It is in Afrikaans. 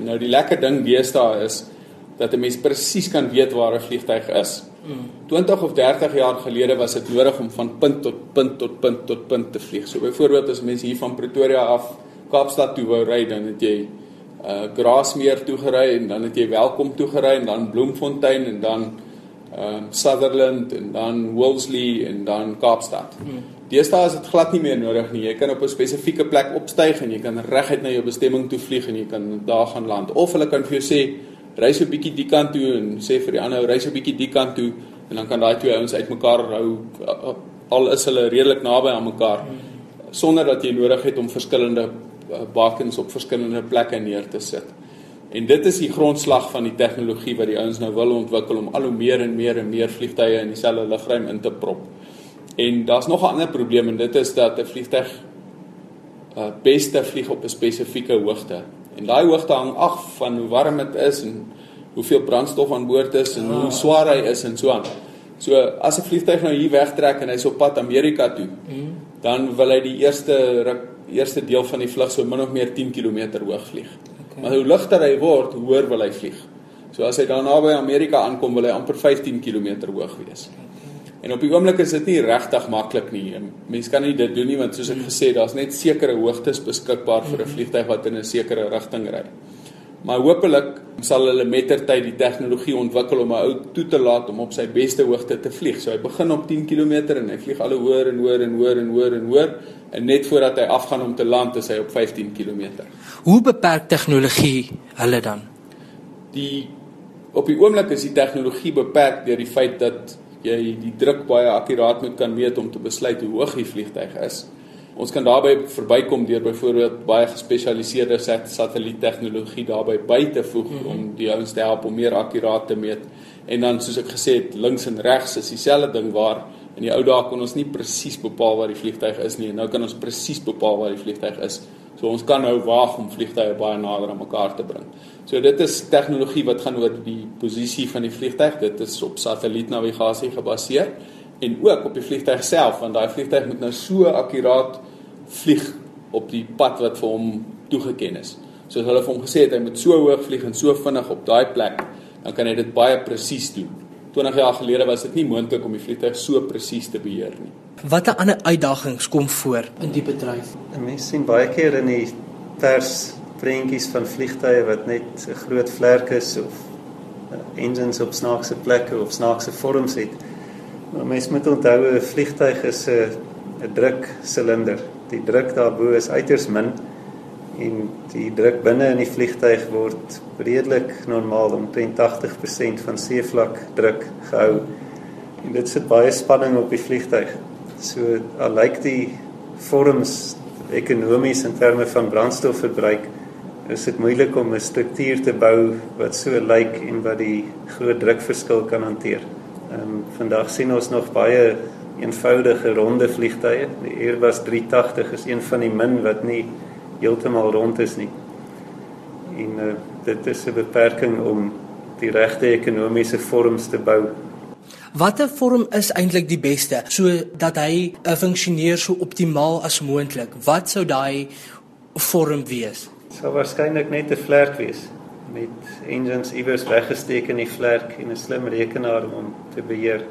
En nou die lekker ding deesdae is dat 'n mens presies kan weet waar 'n vliegtyg is. 20 of 30 jaar gelede was dit nodig om van punt tot punt tot punt tot punt te vlieg. So byvoorbeeld as mense hier van Pretoria af Kaapstad toe wou ry, dan het jy uh Grasmeer toe gery en dan het jy Welkom toe gery en dan Bloemfontein en dan ehm um, Sutherland en dan Wolseley en dan Kaapstad. Hmm. Deesdae is dit glad nie meer nodig nie. Jy kan op 'n spesifieke plek opstyg en jy kan reguit na jou bestemming toe vlieg en jy kan daar gaan land. Of hulle kan vir jou sê ry so 'n bietjie die kant toe en sê vir die ander ry so 'n bietjie die kant toe en dan kan daai twee ouens uitmekaar hou al is hulle redelik naby aan mekaar sonder dat jy nodig het om verskillende eh, bakens op verskillende plekke neer te sit. En dit is die grondslag van die tegnologie wat die ouens nou wil ontwikkel om al hoe meer en meer en meer vliegtye in dieselfde lugruim in te prop. En daar's nog 'n ander probleem en dit is dat 'n vliegtyg uh, beste vlieg op 'n spesifieke hoogte. En daai hoogte hang af van hoe warm dit is en hoeveel brandstof aan boord is en hoe swaar hy is en so aan. So as 'n vliegtyg nou hier wegtrek en hy's op pad Amerika toe, mm. dan wil hy die eerste eerste deel van die vlug so min of meer 10 km hoog vlieg. Okay. Maar hoe ligter hy word, hoe hoër wil hy vlieg. So as hy dan naby Amerika aankom, wil hy amper 15 km hoog wees. En op die oomblik is dit nie regtig maklik nie. Mense kan nie dit doen nie want soos ek gesê, daar's net sekere hoogtes beskikbaar vir 'n mhm. vliegtyg wat in 'n sekere rigting ry. Maar hopelik sal hulle mettertyd die tegnologie ontwikkel om 'n ou toe te laat om op sy beste hoogte te vlieg. So hy begin op 10 km en hy vlieg al hoër en hoër en hoër en hoër en hoër en net voordat hy afgaan om te land is hy op 15 km. Hoe beperk tegnologie hulle dan? Die op die oomblik is die tegnologie beperk deur die feit dat jy die druk baie akkuraat moet kan meet om te besluit hoe hoog die vliegtyg is. Ons kan daarbey verbykom deur byvoorbeeld baie gespesialiseerde satelliettegnologie daarbey by te voeg mm -hmm. om die ouens te help om meer akkuraat te meet. En dan soos ek gesê het, links en regs is dieselfde ding waar in die ou dae kon ons nie presies bepaal waar die vliegtyg is nie. Nou kan ons presies bepaal waar die vliegtyg is. So ons kan nou waag om vliegtye baie nader aan mekaar te bring. So dit is tegnologie wat gaan oor die posisie van die vliegtyg. Dit is op satellietnavigasie gebaseer en ook op die vliegtyg self want daai vliegtyg moet nou so akkuraat vlieg op die pad wat vir hom toegeken is. Soos hulle vir hom gesê het hy moet so hoog vlieg en so vinnig op daai plek, dan kan hy dit baie presies doen. 20 jaar gelede was dit nie moontlik om die vliegtyg so presies te beheer nie. Watter ander uitdagings kom voor in die bedryf? Mense sien baie keer in die pers prentjies van vliegtye wat net 'n groot vlerk is of uh, engines op snaakse plekke of snaakse vorms het. Maar mens moet onthou 'n vliegtyg is 'n 'n druksilinder. Die druk daarbo is uiters min en die druk binne in die vliegtyg word redelik normaal om 80% van seevlak druk gehou. En dit sit baie spanning op die vliegtyg. So al lyk die vorms ekonomies in terme van brandstofverbruik is dit moeilik om 'n struktuur te bou wat so lyk en wat die groot drukverskil kan hanteer. Ehm um, vandag sien ons nog baie eenvoudige ronde vliegtye. Die Airbus 380 is een van die min wat nie heeltemal rond is nie. En uh, dit is 'n beperking om die regte ekonomiese vorms te bou. Watter vorm is eintlik die beste sodat hy uh, funksioneer so optimaal as moontlik? Wat sou daai vorm wees? sal waarskynlik net 'n vlerk wees met engines iewers weggesteek in die vlerk en 'n slim rekenaar om te beheer.